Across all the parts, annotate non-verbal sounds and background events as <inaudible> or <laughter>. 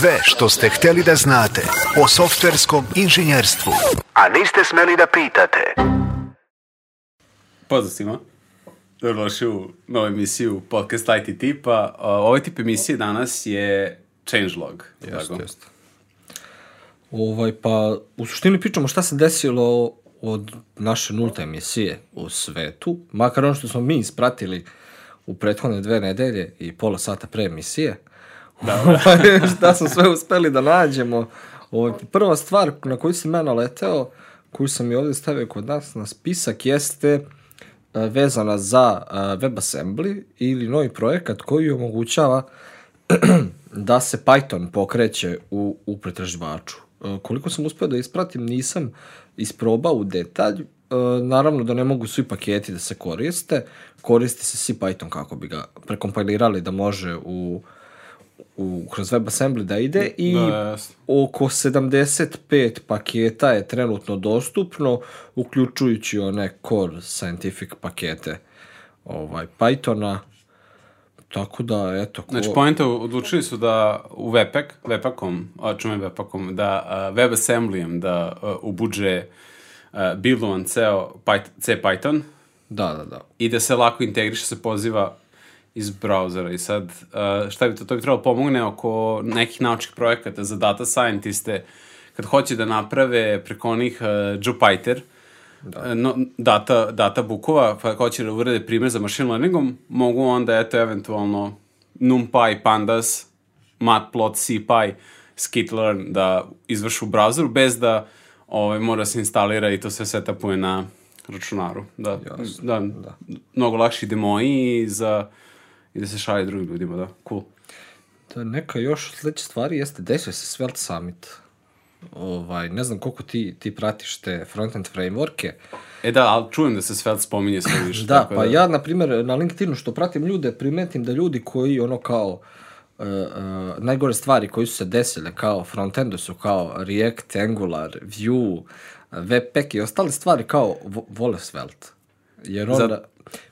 Sve što ste hteli da znate o softverskom inženjerstvu, a niste smeli da pitate. Pozdrav svima. Dobrodošli u novu emisiju podcast IT tipa. Ovaj tip emisije danas je changelog. Jeste, jeste. Ovaj, pa, u suštini pričamo šta se desilo od naše nulte emisije u svetu, makar ono što smo mi ispratili u prethodne dve nedelje i pola sata pre emisije. Da, <laughs> da. šta smo sve uspeli da nađemo. Ovaj, prva stvar na koju sam ja naleteo, koju sam i ovde stavio kod nas na spisak, jeste e, vezana za e, WebAssembly ili novi projekat koji omogućava <clears throat> da se Python pokreće u, u pretraživaču. E, koliko sam uspeo da ispratim, nisam isprobao u detalj, naravno da ne mogu svi paketi da se koriste, koristi se si Python kako bi ga prekompilirali da može u u, kroz WebAssembly da ide i da, oko 75 paketa je trenutno dostupno, uključujući one core scientific pakete ovaj, Pythona. Tako da, eto... Ko... Znači, pojenta odlučili su da u Webpack, Webpackom, a čume Webpackom, da uh, WebAssemblyjem da uh, ubuđe uh, buildovan ceo Python, C Python. Da, da, da. I da se lako integriše, se poziva iz brauzera i sad uh, šta bi to, to bi trebalo pomogne oko nekih naučnih projekata za data scientiste kad hoće da naprave preko onih uh, Jupyter da. Uh, no, data, data bukova, pa hoće da urade primjer za machine learningom, mogu onda eto eventualno NumPy, Pandas, Matplot, CPy, skitlearn da izvršu u browseru bez da ovaj, mora se instalira i to sve setupuje na računaru. Da, Jasne, da, da. mnogo lakši demoji za i da se šalje drugim ljudima, da, cool. Da, neka još sledeća stvari jeste, desio se Svelte Summit. Ovaj, ne znam koliko ti, ti pratiš te frontend frameworke. E da, ali čujem da se Svelte spominje sve više. <laughs> da, pa da... ja, na primjer, na LinkedInu što pratim ljude, primetim da ljudi koji ono kao uh, uh, najgore stvari koji su se desile kao frontendu su kao React, Angular, Vue, Webpack i ostale stvari kao vole Svelte. Jer onda... Za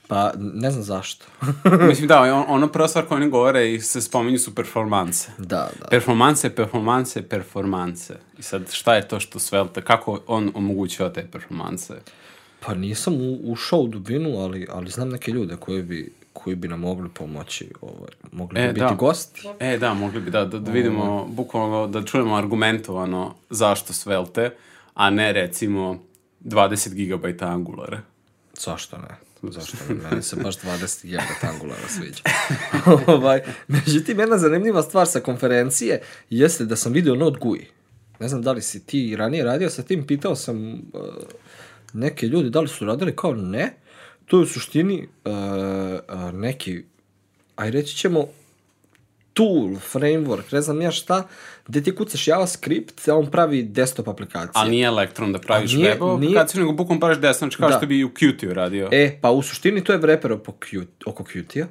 Pa, ne znam zašto. <laughs> Mislim, da, on, ono prva stvar koju oni govore i se spominju su performanse. Da, da. Performanse, performanse, performanse. I sad, šta je to što Svelte, kako on omogućava te performanse? Pa nisam u, ušao u dubinu, ali, ali znam neke ljude koji bi, koji bi nam mogli pomoći, ovaj, mogli e, bi biti da. gosti. E, da, mogli bi, da, da, da vidimo, ovaj. bukvalno, da čujemo argumentovano zašto Svelte, a ne, recimo, 20 GB Angulara. Zašto ne? Zašto? Meni se baš 21 Angulara sviđa. <laughs> ovaj, međutim, jedna zanimljiva stvar sa konferencije jeste da sam video Node GUI. Ne znam da li si ti ranije radio sa tim, pitao sam uh, neke ljudi da li su radili kao ne. To je u suštini uh, uh, neki, aj reći ćemo, tool, framework, ne znam ja šta, gde ti kucaš JavaScript, a on pravi desktop aplikacije. A nije Electron da praviš nije, web aplikaciju, nego bukom praviš desktop, znači kao da. što bi u Qt-u radio. E, pa u suštini to je wrapper oko, Qt, oko Qt-a.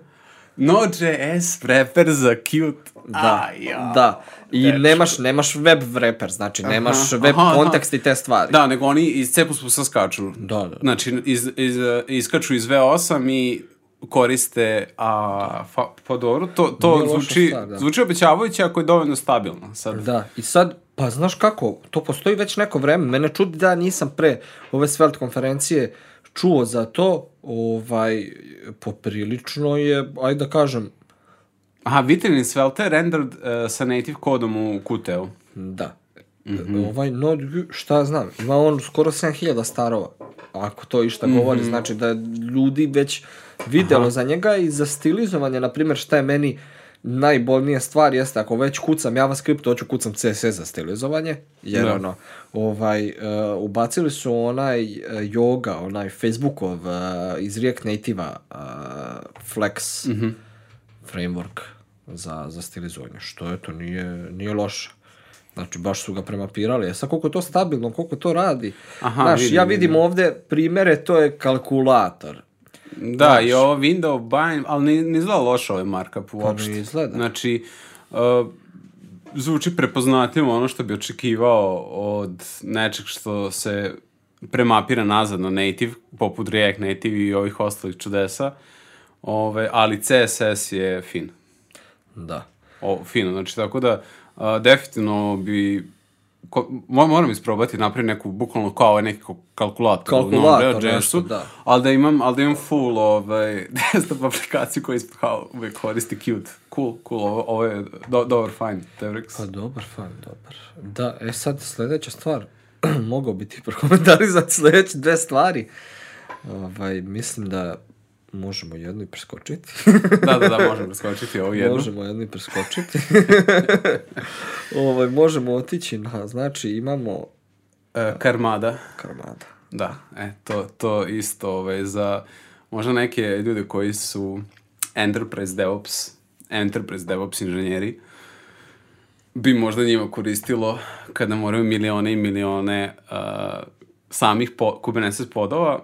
Node.js wrapper za Qt. Da, A, ja. da. I Dečko. nemaš, nemaš web wrapper, znači nemaš aha, web aha, kontekst aha. i te stvari. Da, nego oni iz C++ skaču. Da, da. Znači, iz, iz, iskaču iz V8 i koriste, a fa, pa dobro, to, to zvuči, stvar, da. zvuči obećavajuće ako je dovoljno stabilno. Sad. Da, i sad, pa znaš kako, to postoji već neko vreme, mene čudi da nisam pre ove Svelte konferencije čuo za to, ovaj, poprilično je, ajde da kažem... Aha, Vitrinin Svelte rendered uh, sa native kodom u Qt-u. Da. Mm -hmm. Ovaj Node, šta znam, ima on skoro 7000 starova. Ako to išta mm -hmm. govori, znači da ljudi već videlo Aha. za njega i za stilizovanje, na primjer, šta je meni najbolnija stvar jeste ako već kucam JavaScript, hoću kucam CSS za stilizovanje, jer da. ono, ovaj, uh, ubacili su onaj uh, yoga, onaj Facebookov uh, iz React Native-a uh, Flex mm -hmm. framework za, za stilizovanje, što eto nije, nije loše. Znači, baš su ga premapirali. E sad, koliko je to stabilno, koliko to radi. Aha, Znaš, vidim, ja vidim, vidim ovde primere, to je kalkulator. Da, Znaš, i ovo window bind, ali ne, ne izgleda loša ovaj markup pa uopšte. Pa izgleda. Znači, uh, zvuči prepoznatljivo ono što bi očekivao od nečeg što se premapira nazad na native, poput React Native i ovih ostalih čudesa, Ove, ali CSS je fin. Da. O, fino. Znači, tako da, a, definitivno bi ko, mo- moram isprobati napraviti neku, bukvalno kao ovaj neki ko- kalkulator. u Kalkulator, Node.js-u, nešto, da. Ali da imam, ali da imam full ovaj, <laughs> desktop aplikaciju ispod kao uvek koristi Qt. Cool, cool, ovo, ovo je do, dobar find, Tevrix. Pa dobar fan, dobar. Da, e sad sledeća stvar, <clears throat> mogao bi ti prokomentarizati sledeće dve stvari. Ovaj, mislim da možemo jednu i preskočiti. da, da, da, možemo preskočiti ovo jedno. možemo jednu i preskočiti. <laughs> ovaj, možemo otići na, znači imamo E, Karmada. Karmada. Da, e, to, to isto ovaj, za možda neke ljude koji su enterprise DevOps, enterprise DevOps inženjeri, bi možda njima koristilo kada moraju milione i milione uh, samih po, Kubernetes podova,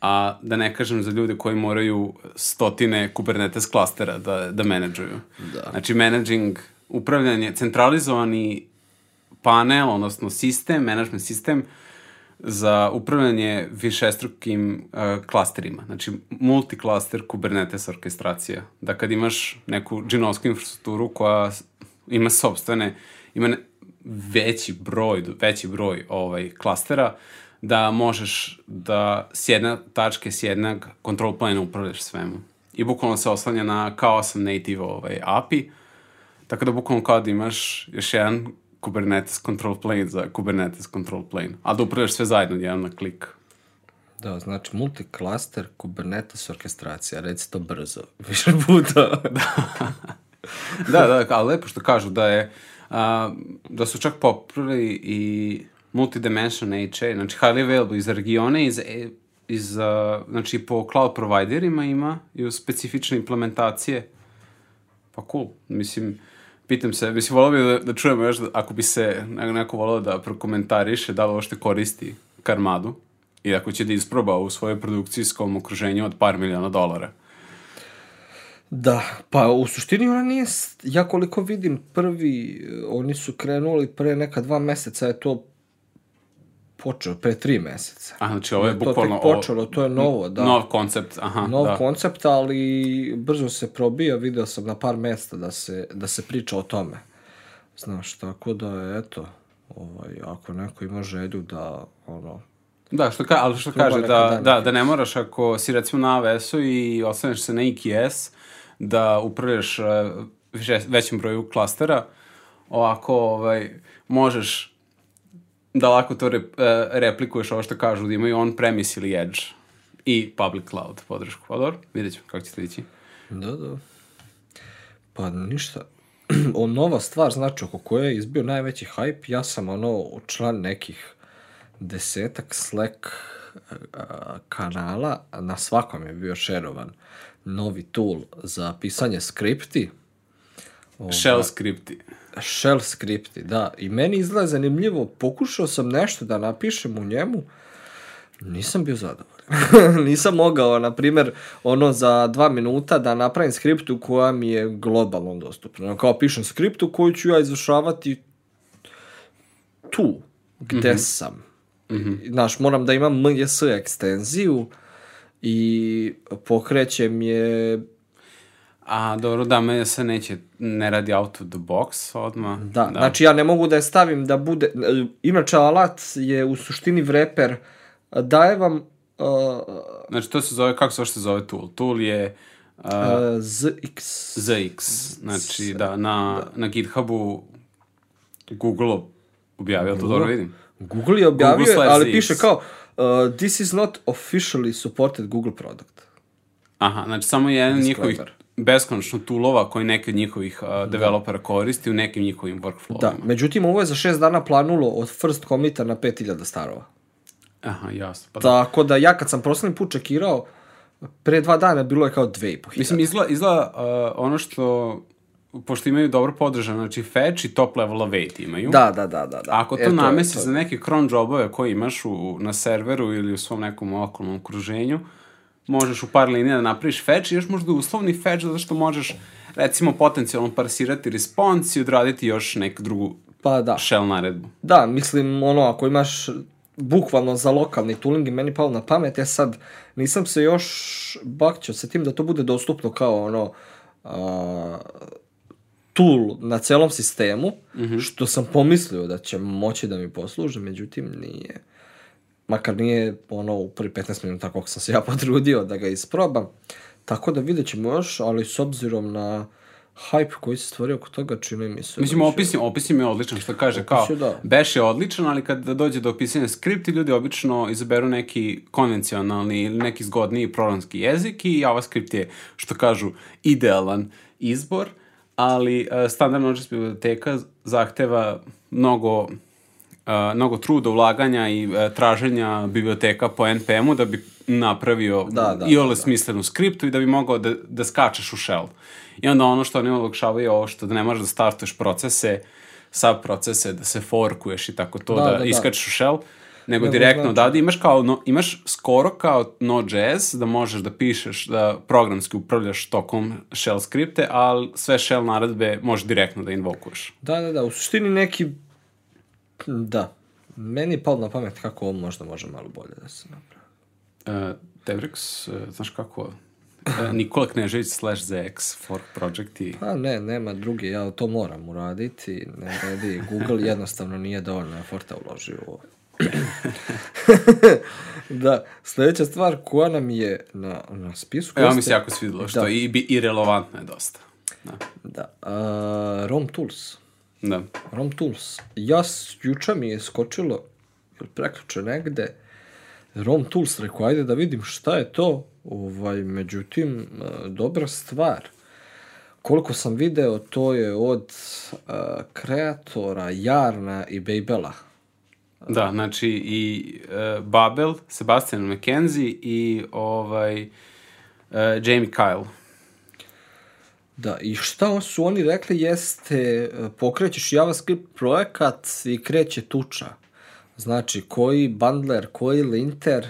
a da ne kažem za ljude koji moraju stotine Kubernetes klastera da, da menadžuju. Da. Znači, managing, upravljanje, centralizovani panel, odnosno sistem, management sistem, za upravljanje višestrukim uh, klasterima. Znači, multiklaster Kubernetes orkestracija. Da kad imaš neku džinovsku infrastrukturu koja ima sobstvene, ima veći broj, veći broj ovaj, klastera, da možeš da s jedne tačke, s jednog control plana upravljaš svemu. I bukvalno se oslanja na kao sam native ovaj, API, tako da bukvalno kao da imaš još jedan Kubernetes control plane za Kubernetes control plane. A da upravljaš sve zajedno, jedan na klik. Da, znači multiklaster Kubernetes orkestracija, reci to brzo, <laughs> više puta. <laughs> Da, da, ali lepo što kažu da je, a, da su čak popravili i multidimension HA, znači highly available iz regione, iz, e- iz, a, znači po cloud providerima ima i u specifične implementacije. Pa cool, mislim, pitam se, mislim, volao bi da, da čujemo još, da, ako bi se ne- neko volao da prokomentariše da li ovo što koristi Karmadu i ako će da isproba u svojoj produkcijskom okruženju od par miliona dolara. Da, pa u suštini ona nije, ja koliko vidim prvi, eh, oni su krenuli pre neka dva meseca, je to počeo, pre tri meseca. A, znači ovo je To bukvalno... počelo, to je novo, da. Nov koncept, aha, Nov da. koncept, ali brzo se probija, video sam na par mesta da se, da se priča o tome. Znaš, tako da, eto, ovaj, ako neko ima želju da, ono, Da, što ka, ali što kaže, da, dana da, da ne moraš ako si recimo na AWS-u i ostaneš se na EKS, da upravljaš uh, većem broju klastera, ovako ovaj, možeš da lako to rep, uh, replikuješ ovo što kažu, da imaju on-premise ili edge i public cloud podršku. Pa dobro, vidjet ćemo kako će to ići. Da, da. Pa ništa. <clears throat> o nova stvar, znači, oko koje je izbio najveći hype, ja sam ono član nekih desetak Slack a, kanala, na svakom je bio šerovan novi tool za pisanje skripti, Shell skripti. shell skripti, da. I meni izgleda zanimljivo, pokušao sam nešto da napišem u njemu, nisam bio zadovoljan. <laughs> nisam mogao, na primjer, ono za dva minuta da napravim skriptu koja mi je globalno dostupna. Kao pišem skriptu koju ću ja izvršavati tu, gde mm -hmm. sam. Mm -hmm. Znaš, moram da imam MJS ekstenziju i pokrećem je A dobro, da, me se neće, ne radi out of the box odmah. Da, da, znači ja ne mogu da je stavim da bude... Inače, alat je u suštini vreper, daje vam uh, Znači, to se zove, kako se se zove tool? Tool je uh, uh, ZX. ZX, znači da, na, na GitHubu Google objavio, to dobro vidim. Google je objavio, Google ali ZX. piše kao uh, this is not officially supported Google product. Aha, znači samo jedan njihovih beskonačno toolova koji neki od njihovih uh, developera koristi u nekim njihovim workflowima. Da, međutim, ovo je za šest dana planulo od first commita na 5000 starova. Aha, jasno. Pa da. Tako da ja kad sam proslednji put čekirao, pre dva dana bilo je kao 2500. Mislim, izgleda, izgleda uh, ono što, pošto imaju dobro podržano, znači fetch i top level await imaju. Da, da, da, da. da. Ako to, E, to. za neke cron jobove koje imaš u, na serveru ili u svom nekom okolnom okruženju, možeš u par linija da napraviš fetch i još možda uslovni fetch zato što možeš recimo potencijalno parsirati response i odraditi još neku drugu Pa da. shell naredbu. Da, mislim, ono, ako imaš bukvalno za lokalni tooling i meni palo na pamet, ja sad nisam se još bakćao sa tim da to bude dostupno kao ono, a, tool na celom sistemu, Mhm. što sam pomislio da će moći da mi posluži, međutim nije. Makar nije ono u prvi 15 minuta koliko sam se ja <laughs> potrudio da ga isprobam. Tako da vidjet ćemo još, ali s obzirom na hype koji se stvorio oko toga, čini mi se... Mislim, da će- opis, je- odličan, što kaže, kao, da. Bash je odličan, ali kad dođe do opisanja skripti, ljudi obično izaberu neki konvencionalni ili neki zgodniji programski jezik i JavaScript je, što kažu, idealan izbor, ali uh, standardna Node.js biblioteka zahteva mnogo uh, mnogo truda, ulaganja i uh, traženja biblioteka po NPM-u da bi napravio Da, da, i ole da, smislenu skriptu i da bi mogao da, da skačeš u shell. I onda ono što oni olakšavaju je ovo što da ne možeš da startuješ procese, sub procese, da se forkuješ i tako to, Da, da, da, da. iskačeš u shell, nego Nego direktno znači- da imaš kao, no, imaš skoro kao Node.js da možeš da pišeš, da programski upravljaš tokom shell skripte, ali sve shell naredbe možeš direktno da invokuješ. Da, da, da, u suštini neki... Da. Meni je palo na pamet kako ovo možda može malo bolje da se napravi. Uh, Devrex, uh, znaš kako, uh, Nikola Knežević slash ZX fork project i Pa ne, nema druge, ja to moram uraditi, ne redi, Google jednostavno nije dovoljno eforta uložio u ovo. <laughs> da, sljedeća stvar koja nam je na, na spisku... Evo mi se jako svidilo, što Da. i, i relevantno je dosta. Da. Da, a, ROM Tools. Da. ROM Tools. Ja, juče mi je skočilo, ili preključe negde, ROM Tools, rekao, ajde da vidim šta je to, ovaj, međutim, e, dobra stvar. Koliko sam video, to je od uh, kreatora Jarna i Babela. Da, znači i uh, Babel, Sebastian McKenzie i ovaj uh, Jamie Kyle. Da, i šta su oni rekli jeste, e, pokrećeš JavaScript projekat i kreće tuča. Znači, koji bundler, koji linter,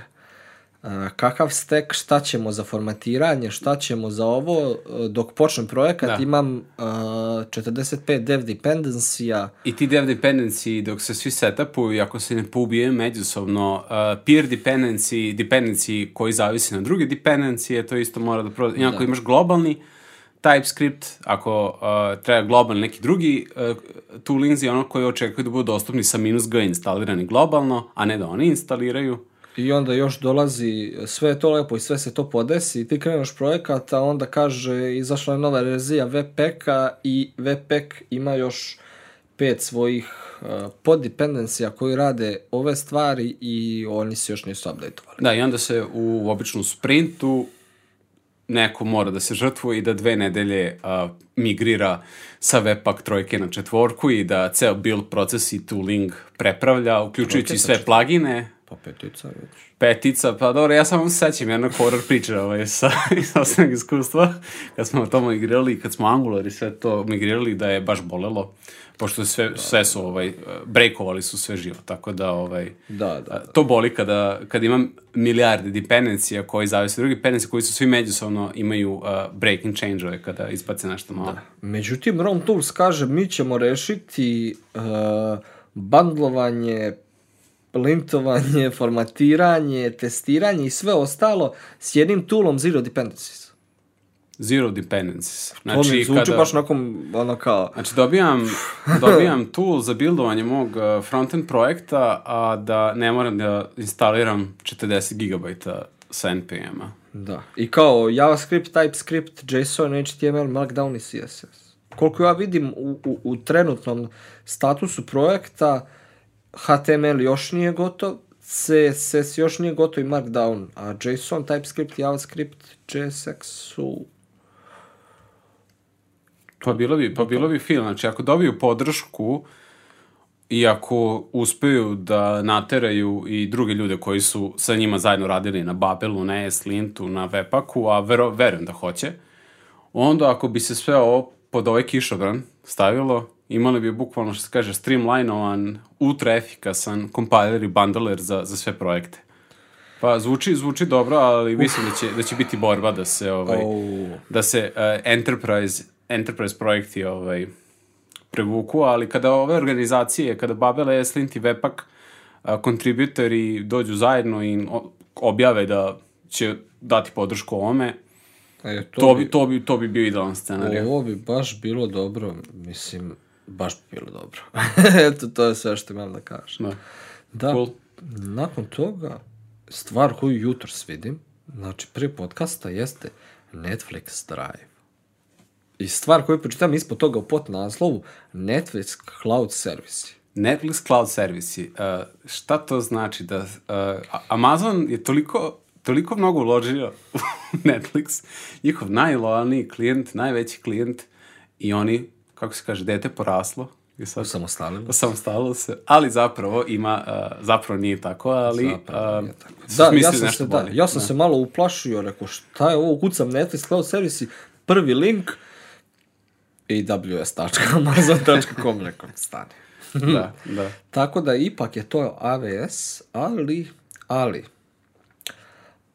e, kakav stack, šta ćemo za formatiranje, šta ćemo za ovo, e, dok počnem projekat Da. imam e, 45 dev dependencija, I ti dev dependency, dok se svi setupuju ako se ne poubijaju međusobno, uh, peer dependency, dependency koji zavisi na druge dependencije, to isto mora da prođe. I ako imaš globalni TypeScript, ako uh, treba globalni neki drugi uh, toolings i ono koji očekuju da budu dostupni sa minus g instalirani globalno, a ne da oni instaliraju. I onda još dolazi, sve je to lepo i sve se to podesi i ti kreneš projekat, a onda kaže izašla je nova verzija Webpacka i Webpack ima još pet svojih uh, poddependencija koji rade ove stvari i oni se još nisu updateovali. Da, i onda se u običnom sprintu neko mora da se žrtvuje i da dve nedelje uh, migrira sa Webpack trojke na četvorku i da ceo build proces i tooling prepravlja, uključujući sve plugine, Pa petica već. petica, pa dobro, ja samo se sećam jednog horror priče ovaj, sa, iz osnovnog iskustva, kad smo to migrirali i kad smo Angular i sve to migrirali, da je baš bolelo, pošto sve, sve su, ovaj, breakovali su sve živo, tako da, ovaj, Da, da. a, to boli kada, kada imam milijarde dependencija koji zavise od drugih dependencija koji su svi međusobno imaju uh, breaking change-ove kada ispace nešto novo. Međutim, ROM Tools kaže mi ćemo rešiti uh, bandlovanje, lintovanje, formatiranje, testiranje i sve ostalo s jednim toolom Zero Dependencies. Zero dependencies. Znači, to mi Znači, zvuči kada, baš onako, ono kao, znači dobijam, <laughs> dobijam tool za buildovanje mog uh, frontend projekta, a da ne moram da instaliram 40 GB sa NPM-a. da. I kao JavaScript, TypeScript, JSON, HTML, Markdown i CSS. Koliko ja vidim u, u, u trenutnom statusu projekta, HTML još nije gotov, CSS još nije gotov i Markdown, a JSON, TypeScript, JavaScript, JSX su... Pa bilo bi, pa bilo bi fil. Znači, ako dobiju podršku i ako uspeju da nateraju i druge ljude koji su sa njima zajedno radili na Babelu, na ESLintu, na Webpacku, a vero, verujem da hoće, onda ako bi se sve ovo pod ovaj kišobran stavilo, imali bi bukvalno, što se kaže, streamlinovan, ultra efikasan compiler i bundler za, za sve projekte. Pa zvuči, zvuči dobro, ali mislim da će, da će biti borba da se ovaj, Au. da se uh, enterprise enterprise projekti ovaj prevuku, ali kada ove organizacije, kada Babel, Eslint i Webpack uh, kontributori dođu zajedno i objave da će dati podršku ovome, E, To bi, to bi, to bi bio idealan scenarij. Ovo bi baš bilo dobro, mislim, baš bi bilo dobro. <laughs> Eto, to je sve što imam da kažem. Da. Da, Cool. nakon toga, stvar koju jutro vidim, znači prvi podcasta jeste Netflix Drive. I stvar koju pročitam ispod toga u pot naslovu, Netflix Cloud Service. Netflix cloud servisi, uh, šta to znači da uh, Amazon je toliko toliko mnogo uložio u <laughs> Netflix, njihov najlojalniji klijent, najveći klijent i oni, kako se kaže, dete poraslo i sad Samostalilo. samostalilo se, ali zapravo ima, uh, zapravo nije tako, ali Zapravo nije tako. Da, ja sam, se, da, ja sam se malo uplašio, rekao šta je ovo, kucam Netflix Cloud Service, prvi link, aws.amazon.com, <laughs> rekao, stani. Da, da. <laughs> Tako da ipak je to AWS, ali, ali,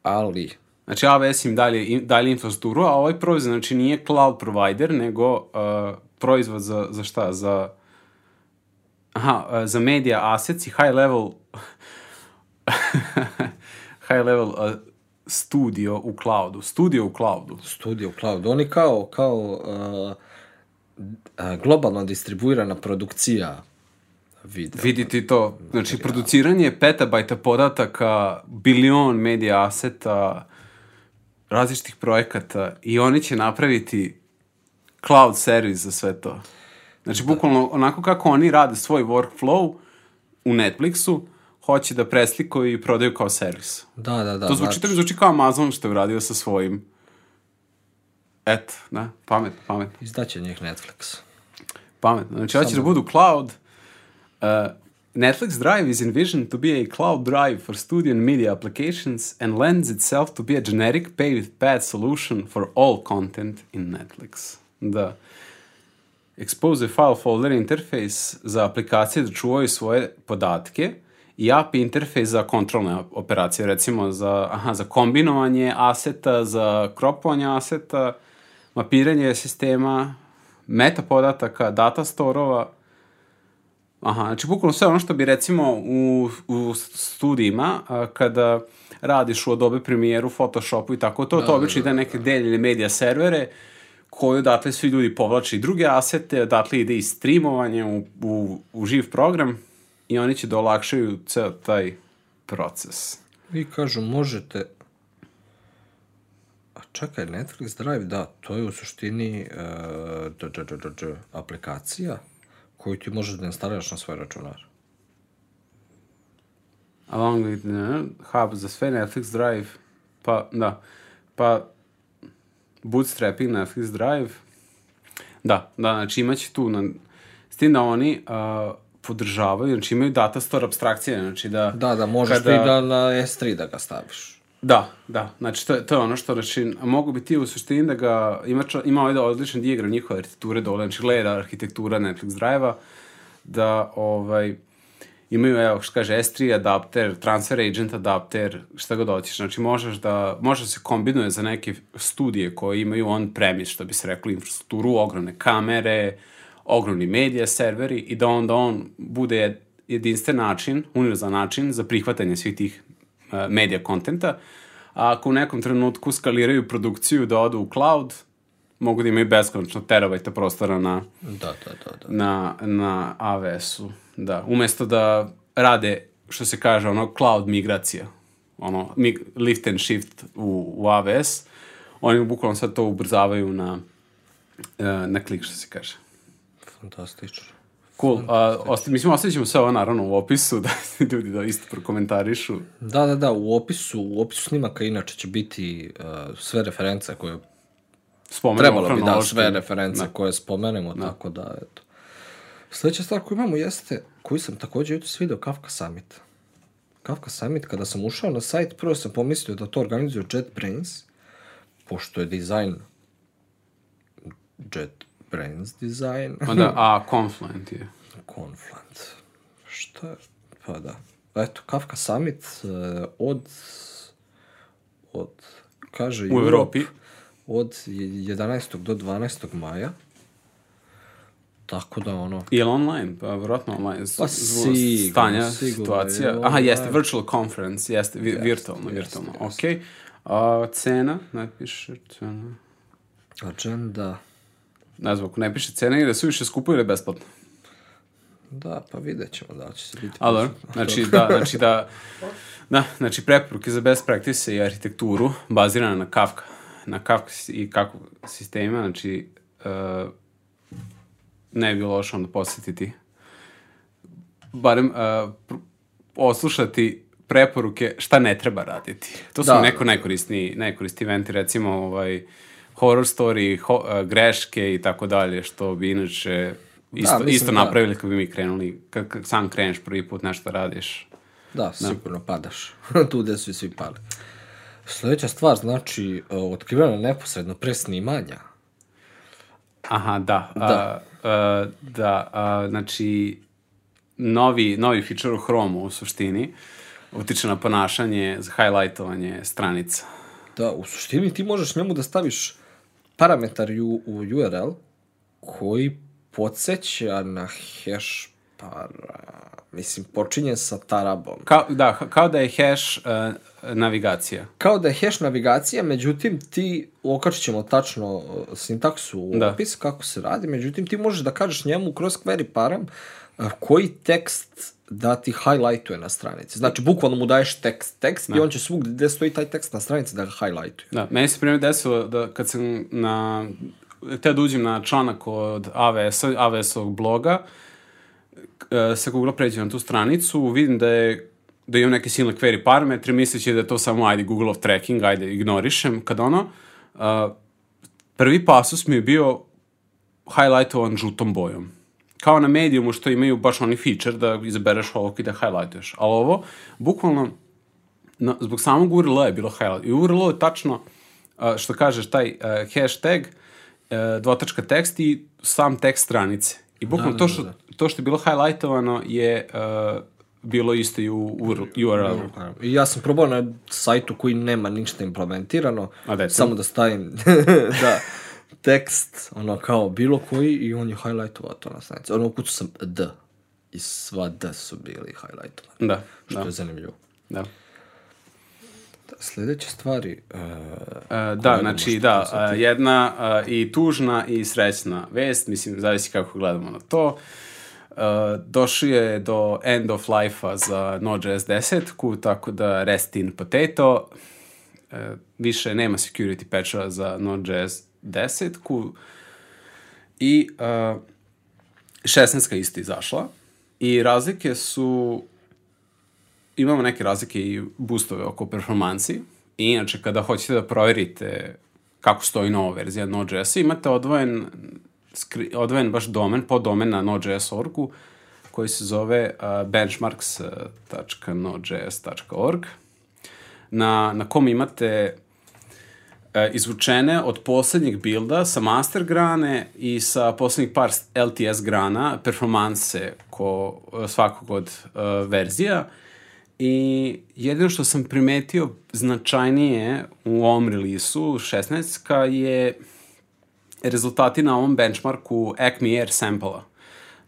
ali, Znači AWS im dalje, dalje infrastrukturu, a ovaj proizvod znači nije cloud provider, nego uh, proizvod za, za šta? Za, aha, uh, za media assets i high level <laughs> high level uh, studio u cloudu. Studio u cloudu. Studio Cloud, oni kao, kao uh, globalno distribuirana produkcija videa. Vidite to. Znači, produciranje petabajta podataka, bilion media aseta, različitih projekata i oni će napraviti cloud servis za sve to. Znači, bukvalno onako kako oni rade svoj workflow u Netflixu, hoće da preslikuju i prodaju kao servis. Da, da, da. To zvuči, to mi zvuči kao Amazon što je uradio sa svojim. Eto, da, pametno, pametno. Izdaće njih Netflix. Pametno. Znači, hoće da budu cloud. Uh, Netflix Drive is envisioned to be a cloud drive for studio and media applications and lends itself to be a generic pay with path solution for all content in Netflix. Da. Expose file folder interface za aplikacije da čuvaju svoje podatke i API interface za kontrolne operacije, recimo za, aha, za kombinovanje aseta, za kropovanje aseta, mapiranje sistema, meta podataka, data storova, Aha, znači bukvalno sve ono što bi recimo u, u studijima, a, kada radiš u Adobe Premiere, u Photoshopu i tako to, to obično ide neke deljene media servere koju odatle svi ljudi povlače i druge asete, odatle ide i streamovanje u, u, u živ program i oni će da olakšaju ceo taj proces. I kažu, možete... A čekaj, Netflix Drive, da, to je u suštini uh, d, d, d, d, d, aplikacija koju ti možeš da instaliraš na svoj računar. Along with uh, hub za sve Netflix Drive, pa da, pa bootstrapping Netflix Drive, da, da, znači imaće tu, na, s tim da oni uh, podržavaju, znači imaju data store abstrakcije, znači da... Da, da, možeš kada- ti da na S3 da ga staviš. Da, da, znači to, je- to je ono što, znači, mogu bi ti u suštini da ga, ima, čo, ima ovaj odličan dijagram njihove arhitekture dole, znači gleda arhitektura Netflix Drive-a, da, ovaj, imaju, evo, što kaže, S3 adapter, transfer agent adapter, šta god hoćeš, znači možeš da, može da se kombinuje za neke studije koje imaju on-premise, što bi se reklo, infrastrukturu, ogromne kamere, ogromni medija serveri i da onda on bude jed- jedinstven način, univerzal način za prihvatanje svih tih uh, medija kontenta. A ako u nekom trenutku skaliraju produkciju da odu u cloud, mogu da imaju beskonačno terabajta prostora na, Da, da, da, da. na, na AWS-u. Da, umesto da rade, što se kaže, ono, cloud migracija, ono, mig, lift and shift u, u AWS, oni bukvalno sad to ubrzavaju na, e, na klik, što se kaže. Fantastično. Cool. A, osta, mislim, ostavit ćemo sve ovo naravno u opisu, <laughs> da ljudi da isto prokomentarišu. Da, da, da, u opisu, u opisu snimaka inače će biti uh, sve reference koje Spomenemo trebalo bi da sve reference Da. koje spomenemo, tako da, eto. Sljedeća stvar koju imamo jeste, koju sam također jutros vidio, Kafka Summit. Kafka Summit, kada sam ušao na sajt, prvo sam pomislio da to organizuje JetBrains, pošto je dizajn JetBrains dizajn. Onda, <laughs> a Confluent je. Confluent. Šta je? Pa da. Eto, Kafka Summit uh, od, od, kaže U Europe, Evropi. od 11. do 12. maja. Tako da ono, Je li online? Pa, vjerojatno online. Pa sigurno, stanja, sigurno situacija. je Aha, jeste, virtual conference, jeste, vi, virtualno, virtualno, jeste, ok. A cena, ne piše cena. Agenda. Ne znam, ako ne piše cena ili su više skupo ili besplatno. Da, pa vidjet ćemo da će se biti... Ali, znači da, znači da, da, znači preporuke za best practice i arhitekturu bazirana na Kafka, na Kafka i kako sistema, znači uh, ne bi bilo loše onda posjetiti barem uh, pr- oslušati preporuke šta ne treba raditi. To su Da. da. neko najkorisniji, najkorisniji eventi, recimo ovaj, horror story, ho, uh, greške i tako dalje, što bi inače isto, mislim isto da. napravili kad bi mi krenuli, kad, kad sam kreneš prvi put nešto radiš. Da, sigurno padaš. <laughs> tu gde su i svi pali. Sljedeća stvar, znači, uh, otkriveno neposredno pre snimanja. Aha, da. Da. Da, a, znači, novi, novi feature u Chrome u suštini utiče na ponašanje highlightovanje stranica. Da, u suštini ti možeš njemu da staviš parametar u, u URL koji podsjeća na hash para... Mislim, počinje sa tarabom. Kao, da, kao da je hash uh, navigacija. Kao da je hash navigacija, međutim ti okačit ćemo tačno uh, sintaksu u Da. opis kako se radi, međutim ti možeš da kažeš njemu kroz query param uh, koji tekst da ti highlightuje na stranici. Znači, bukvalno mu daješ tekst, tekst i on će svugde gde stoji taj tekst na stranici da ga highlightuje. Da, meni se primjer desilo da kad sam na, te da uđem na članak od AWS-a, AWS-ovog bloga, e, sa Google pređem na tu stranicu, vidim da je da imam neke silne query parametre, misleći da je to samo, ajde, Google-ov tracking, ajde, ignorišem, kad ono, uh, prvi pasus mi je bio highlightovan žutom bojom. Kao na medijumu što imaju baš oni feature da izabereš ovog i da highlightuješ. Ali ovo, bukvalno, na, zbog samog URL-a je bilo highlight. I URL je tačno, a, što kažeš, taj uh, hashtag, uh, dvotačka tekst i sam tekst stranice. I bukvalno Da, to, da, što, da, to što je bilo highlightovano je uh, bilo isto i u URL-u. I ja sam probao na sajtu koji nema ništa implementirano, A da samo da stavim <laughs> da, tekst, ono kao bilo koji i on je highlightovao to na stranici. Ono ukucu sam D i sva D su bili highlightovani. Da, Što da, je zanimljivo. da. Da, sljedeće stvari, uh, E, da, znači, da, e, jedna e, i tužna i srećna vest, mislim, zavisi kako gledamo na to. E, došao je do end of life-a za Node.js 10-ku, tako da rest in potato. E, više nema security patcha za Node.js 10-ku. I e, 16 isto izašla. I razlike su imamo neke razlike i boostove oko performansi. I inače, kada hoćete da proverite kako stoji nova verzija Node.js, imate odvojen, skri, odvojen baš domen, podomen na Node.js.org-u, koji se zove uh, benchmarks.node.js.org, na, na kom imate e, izvučene od poslednjeg bilda sa master grane i sa poslednjih par LTS grana performanse ko svakog od uh, verzija. I jedino što sam primetio značajnije u ovom releasu 16 je rezultati na ovom benchmarku Acme Air sample-a.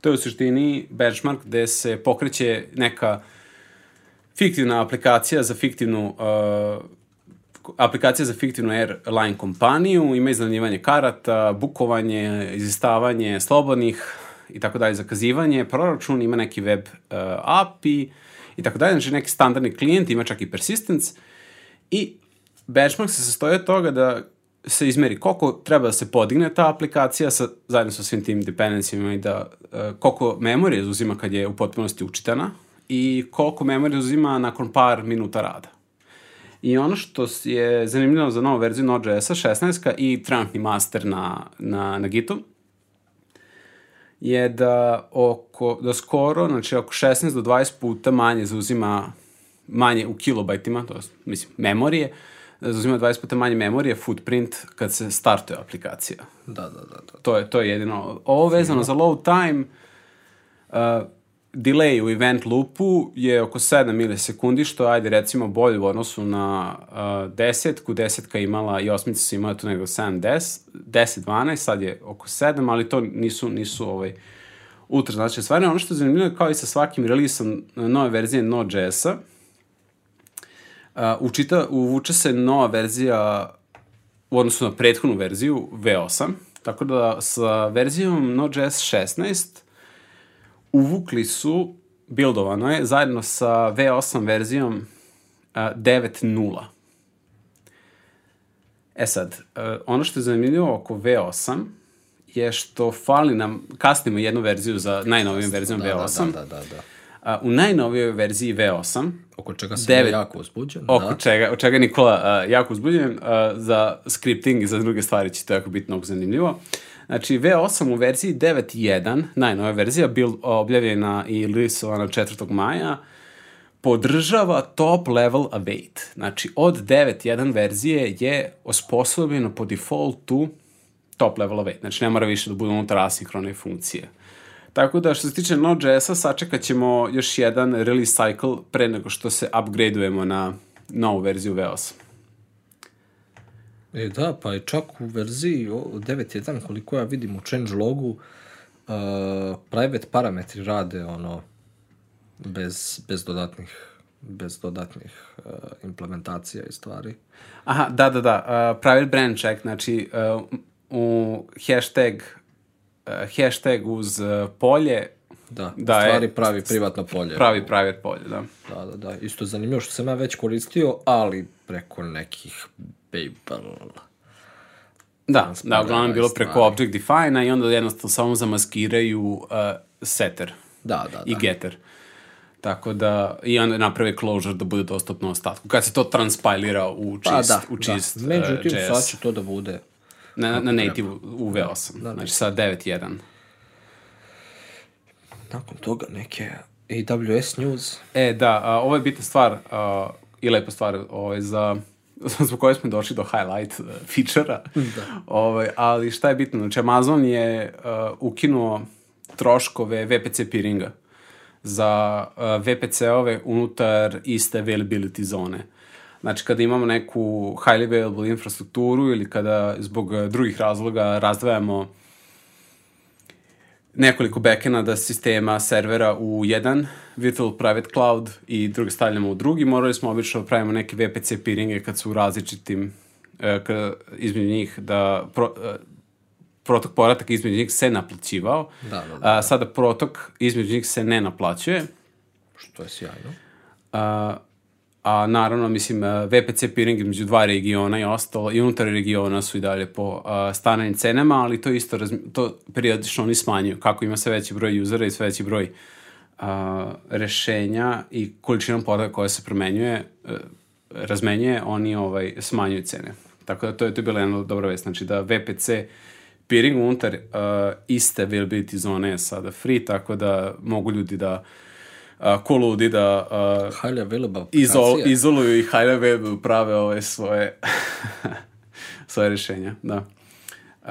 To je u suštini benchmark gde se pokreće neka fiktivna aplikacija za fiktivnu uh, aplikacija za fiktivnu airline kompaniju, ima iznajmljivanje karata, bukovanje, izistavanje slobodnih i tako dalje, zakazivanje, proračun, ima neki web uh, API i tako dalje, znači neki standardni klijent, ima čak i persistence. I benchmark se sastoji od toga da se izmeri koliko treba da se podigne ta aplikacija sa, zajedno sa svim tim dependencijama i da uh, koliko memorije uzima kad je u potpunosti učitana i koliko memorije uzima nakon par minuta rada. I ono što je zanimljivo za novu verziju Node.js-a 16 i trenutni master na, na, na Gitu, je da oko, da skoro, znači oko 16 do 20 puta manje zauzima manje u kilobajtima, to je, mislim, memorije, da zauzima 20 puta manje memorije, footprint, kad se startuje aplikacija. Da, da, da. da. To je, to je jedino. Ovo vezano za load time, uh, delay u event loopu je oko 7 milisekundi, što ajde recimo bolje u odnosu na uh, desetku. Desetka imala i osmica su imala tu nego 7, 10, 10, 12, sad je oko 7, ali to nisu, nisu ovaj, ultra znači stvari. Ono što je zanimljivo je kao i sa svakim releasom nove verzije Node.js-a, učita, uvuče se nova verzija u odnosu na prethodnu verziju V8, tako da sa verzijom Node.js 16 uvukli su, buildovano je, zajedno sa V8 verzijom a, 9.0. E sad, a, ono što je zanimljivo oko V8 je što fali nam, kasnimo jednu verziju za najnovijom verzijom Da, V8. Da, da, da, da. A, u najnovijoj verziji V8, Oko čega sam Devet- ja jako uzbuđen. oko da. čega, od čega Nikola uh, jako uzbudjen, uh, za scripting i za druge stvari će to jako biti mnogo zanimljivo. Znači, V8 u verziji 9.1, najnova verzija, bil objavljena i lisovana 4. maja, podržava top level await. Znači, od 9.1 verzije je osposobljeno po defaultu top level await. Znači, ne mora više da bude unutar asinhrone funkcije. Tako da, što se tiče Node.js-a, sačekat ćemo još jedan release cycle pre nego što se upgradeujemo na novu verziju V8. E da, pa je čak u verziji o- 9.1, koliko ja vidim u changelogu, uh, private parametri rade ono bez, bez dodatnih bez dodatnih uh, implementacija i stvari. Aha, da, da, da. Uh, private brand check, znači uh, u hashtag, hashtag uz uh, polje Da, Da, da je- stvari pravi privatno polje. pravi private polje, da. Da, da, da. Isto zanimljivo što sam ja već koristio, ali preko nekih Babel. Da, da, uglavnom je bilo stvari. preko object define i onda jednostavno samo zamaskiraju uh, setter Da, da, da. i getter. Tako da, i onda naprave closure da bude dostupno ostatku. Kad se to transpilira u čist, Pa da, u čist da. Međutim, uh, sad će to da bude Na, na native u V8, znači sa 9.1. nakon toga neke AWS news. E, da, a, ovo je bitna stvar a, i lepa stvar ovaj, za <laughs> zbog koje smo došli do highlight uh, feature-a. Da. Ovaj, ali šta je bitno? Znači, Amazon je uh, ukinuo troškove VPC peeringa za uh, VPC-ove unutar iste availability zone. Znači, kada imamo neku highly available infrastrukturu ili kada zbog uh, drugih razloga razdvajamo nekoliko backenada sistema servera u jedan virtual private cloud i druge stavljamo u drugi, morali smo obično da pravimo neke VPC peeringe kad su u različitim e, kada, između njih da pro, e, protok podataka između njih se naplaćivao. Da, da, da. A, sada protok između njih se ne naplaćuje. Što je sjajno. A, a naravno, mislim, a, VPC peering između dva regiona i ostalo, i unutar regiona su i dalje po a, stananim cenama, ali to isto, to periodično oni smanjuju. Kako ima sve veći broj usera i sve veći broj a, rešenja i količinom podataka koja se promenjuje, a, razmenjuje, oni ovaj, smanjuju cene. Tako da to je, to je bila jedna dobra vest. Znači da VPC peering unutar uh, iste availability zone je sada free, tako da mogu ljudi da uh, ko ludi da uh, izol, izoluju i high web prave ove svoje <laughs> svoje rešenja, da. Uh,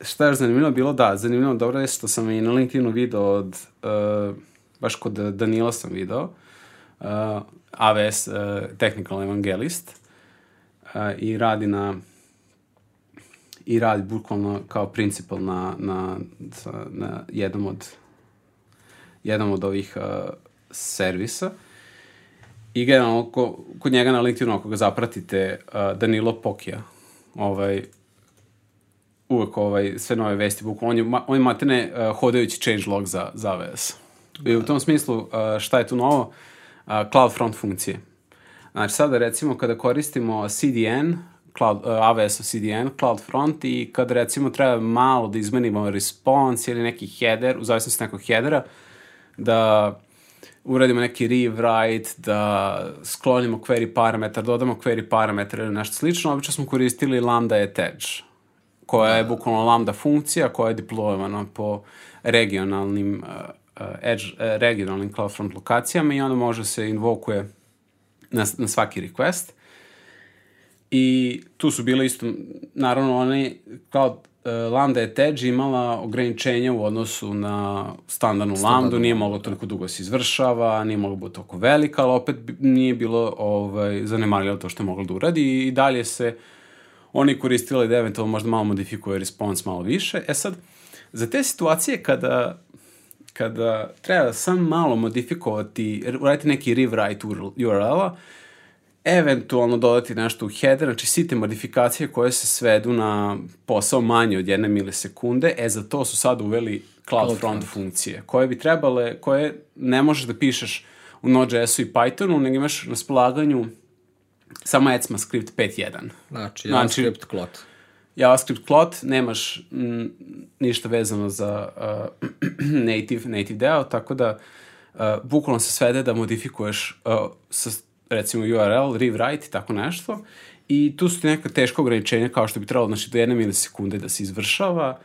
šta je zanimljivo bilo? Da, zanimljivo dobro je što sam i na LinkedInu video od, uh, baš kod Danila sam video, uh, AWS uh, Technical Evangelist uh, i radi na i radi bukvalno kao principal na, na, na jednom od jednom od ovih servisa. I generalno, ko, kod njega na LinkedInu, ako ga zapratite, uh, Danilo Pokija, ovaj, uvek ovaj, sve nove vesti, bukvalno, on je, ma, on je matene uh, hodajući changelog za, za AWS. I u tom smislu, uh, šta je tu novo? Uh, CloudFront funkcije. Znači, sada recimo kada koristimo CDN, cloud, uh, AWS CDN, CloudFront i kada recimo treba malo da izmenimo response ili neki header, u zavisnosti nekog headera, da uradimo neki rewrite, da sklonimo query parametar, dodamo query parametar ili nešto slično, obično smo koristili lambda edge, koja je bukvalno lambda funkcija koja je deployovana po regionalnim uh, uh, edge, uh, regionalnim CloudFront lokacijama i onda može se invokuje na, na svaki request. I tu su bile isto, naravno, one cloud Lambda at Edge imala ograničenja u odnosu na standardnu Lambdu, nije moglo toliko dugo se izvršava, nije moglo biti toliko velika, ali opet nije bilo ovaj, zanemarljivo to što je moglo da uradi i dalje se oni koristili da eventualno možda malo modifikuje response malo više. E sad, za te situacije kada kada treba sam malo modifikovati, uraditi neki rewrite URL-a, eventualno dodati nešto u header, znači site modifikacije koje se svedu na posao manje od jedne milisekunde, e za to su sad uveli CloudFront CloudFront. funkcije, koje bi trebale, koje ne možeš da pišeš u Node.js-u i Pythonu, nego imaš na spolaganju samo ECMAScript 5.1. Znači, Znači- JavaScript klot. JavaScript klot, nemaš m, ništa vezano za uh, <clears throat> native, native deo, tako da uh, bukvalno se svede da modifikuješ uh, sa, recimo URL, rewrite i tako nešto. I tu su ti neka teška ograničenja kao što bi trebalo znači, do jedne milisekunde da se izvršava.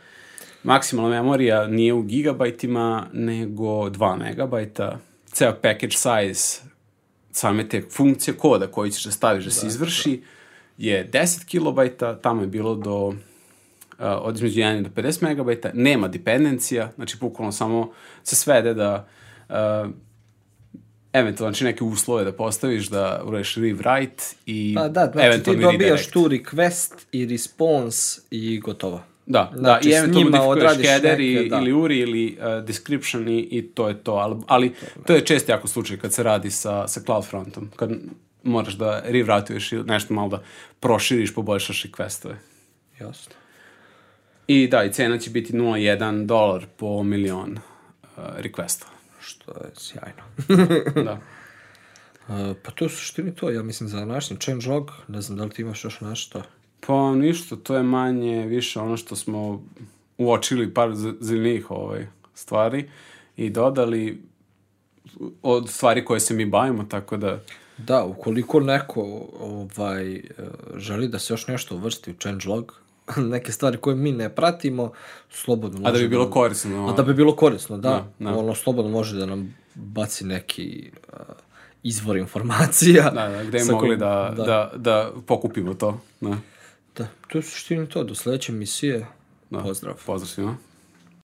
Maksimalna memorija nije u gigabajtima, nego 2 megabajta. Ceo package size same te funkcije koda koji ćeš da staviš da se izvrši je 10 kilobajta, tamo je bilo do uh, od između 1 do 50 megabajta, nema dependencija, znači bukvalno samo se svede da uh, eventualno znači neke uslove da postaviš da uradiš rewrite i Pa da, znači ti eventualno dobijaš redirect. tu request i response i gotovo. Da, Znači, da, i s eventualno modifikuješ odradiš header neke, i, da. ili URI ili uh, description i, i to je to, ali, ali to je čest jako slučaj kad se radi sa, sa CloudFrontom, kad moraš da rewriteuješ ili nešto malo da proširiš, poboljšaš requestove. Jasno. I da, i cena će biti 0,1 dolar po milion uh, requestova. Što je sjajno. <laughs> da. <laughs> Uh, pa to je u suštini to, ja mislim, za današnji changelog. Ne znam da li ti imaš još nešto. Pa ništa, to je manje više ono što smo uočili par z- zanimljivih ovaj, stvari i dodali od stvari koje se mi bavimo, tako da Da, ukoliko neko ovaj, e, želi da se još nešto uvrsti u changelog, <laughs> neke stvari koje mi ne pratimo, slobodno a da može bi bilo nam- korisno. A da bi bilo korisno, da. Da, da. Ono, slobodno može da nam baci neki uh, izvor informacija. Da, da, gde mogli kojim- da, da. Da, da pokupimo to. Da. Da, to je suštini to. Do sledeće emisije. Da. Pozdrav. Pozdrav svima.